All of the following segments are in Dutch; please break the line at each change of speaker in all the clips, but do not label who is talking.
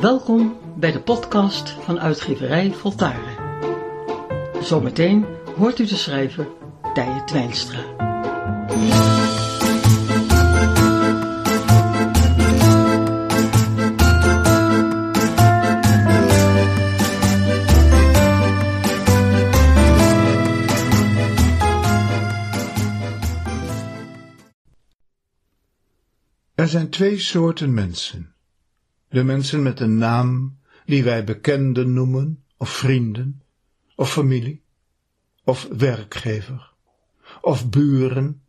Welkom bij de podcast van uitgeverij Voltaren. Zometeen hoort u de schrijver Tije Twijnstra.
Er zijn twee soorten mensen. De mensen met een naam die wij bekenden noemen, of vrienden, of familie, of werkgever, of buren,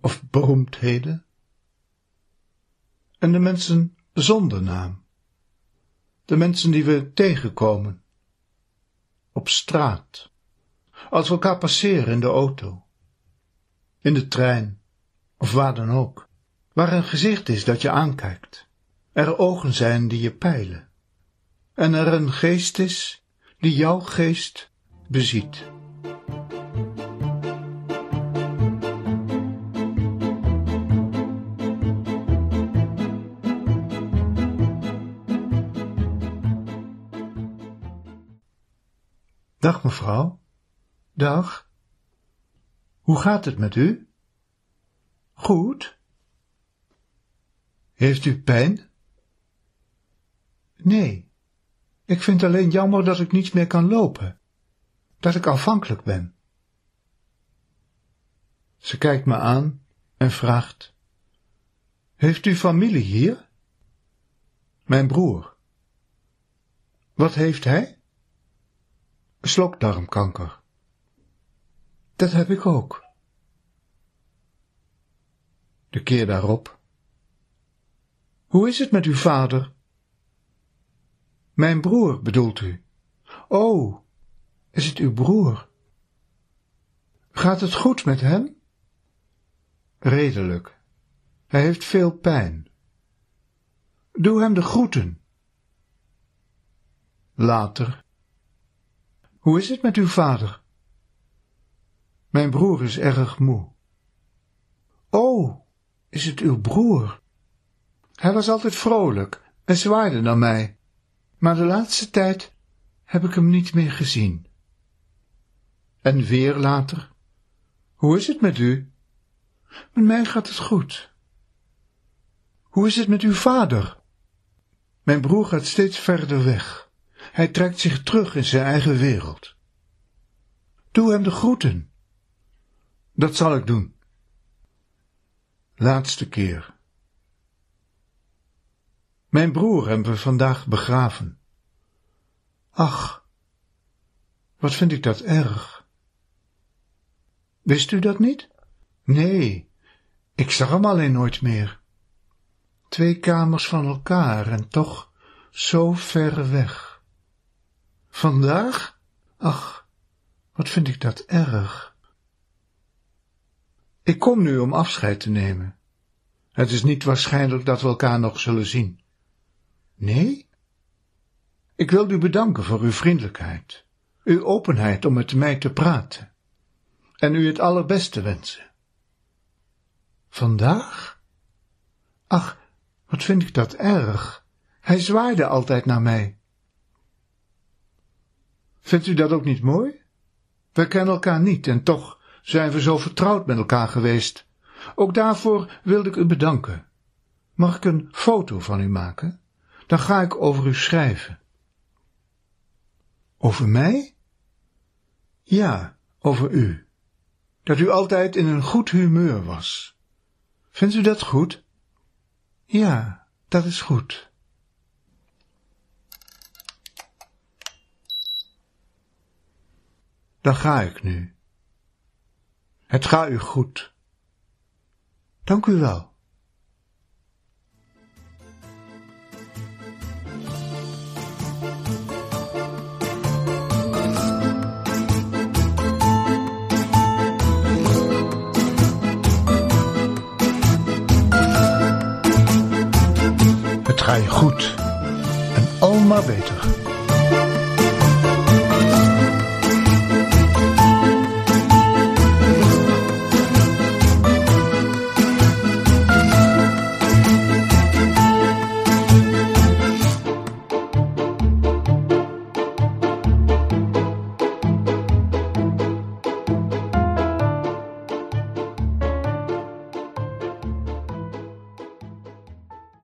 of beroemdheden. En de mensen zonder naam. De mensen die we tegenkomen. Op straat. Als we elkaar passeren in de auto. In de trein. Of waar dan ook waar een gezicht is dat je aankijkt, er ogen zijn die je peilen, en er een geest is die jouw geest beziet. Dag mevrouw. Dag. Hoe gaat het met u? Goed. Heeft u pijn? Nee, ik vind alleen jammer dat ik niet meer kan lopen, dat ik afhankelijk ben. Ze kijkt me aan en vraagt, Heeft u familie hier? Mijn broer. Wat heeft hij? Slokdarmkanker. Dat heb ik ook. De keer daarop hoe is het met uw vader? Mijn broer, bedoelt u? Oh, is het uw broer? Gaat het goed met hem? Redelijk. Hij heeft veel pijn. Doe hem de groeten. Later. Hoe is het met uw vader? Mijn broer is erg moe. Oh, is het uw broer? Hij was altijd vrolijk en zwaaide naar mij, maar de laatste tijd heb ik hem niet meer gezien. En weer later, hoe is het met u? Met mij gaat het goed. Hoe is het met uw vader? Mijn broer gaat steeds verder weg. Hij trekt zich terug in zijn eigen wereld. Doe hem de groeten. Dat zal ik doen. Laatste keer. Mijn broer hebben we vandaag begraven. Ach, wat vind ik dat erg. Wist u dat niet? Nee, ik zag hem alleen nooit meer. Twee kamers van elkaar en toch zo ver weg. Vandaag? Ach, wat vind ik dat erg. Ik kom nu om afscheid te nemen. Het is niet waarschijnlijk dat we elkaar nog zullen zien. Nee? Ik wil u bedanken voor uw vriendelijkheid, uw openheid om met mij te praten en u het allerbeste wensen. Vandaag? Ach, wat vind ik dat erg. Hij zwaaide altijd naar mij. Vindt u dat ook niet mooi? Wij kennen elkaar niet en toch zijn we zo vertrouwd met elkaar geweest. Ook daarvoor wilde ik u bedanken. Mag ik een foto van u maken? Dan ga ik over u schrijven. Over mij? Ja, over u. Dat u altijd in een goed humeur was. Vindt u dat goed? Ja, dat is goed. Dan ga ik nu. Het gaat u goed. Dank u wel. Ga je goed en al maar beter.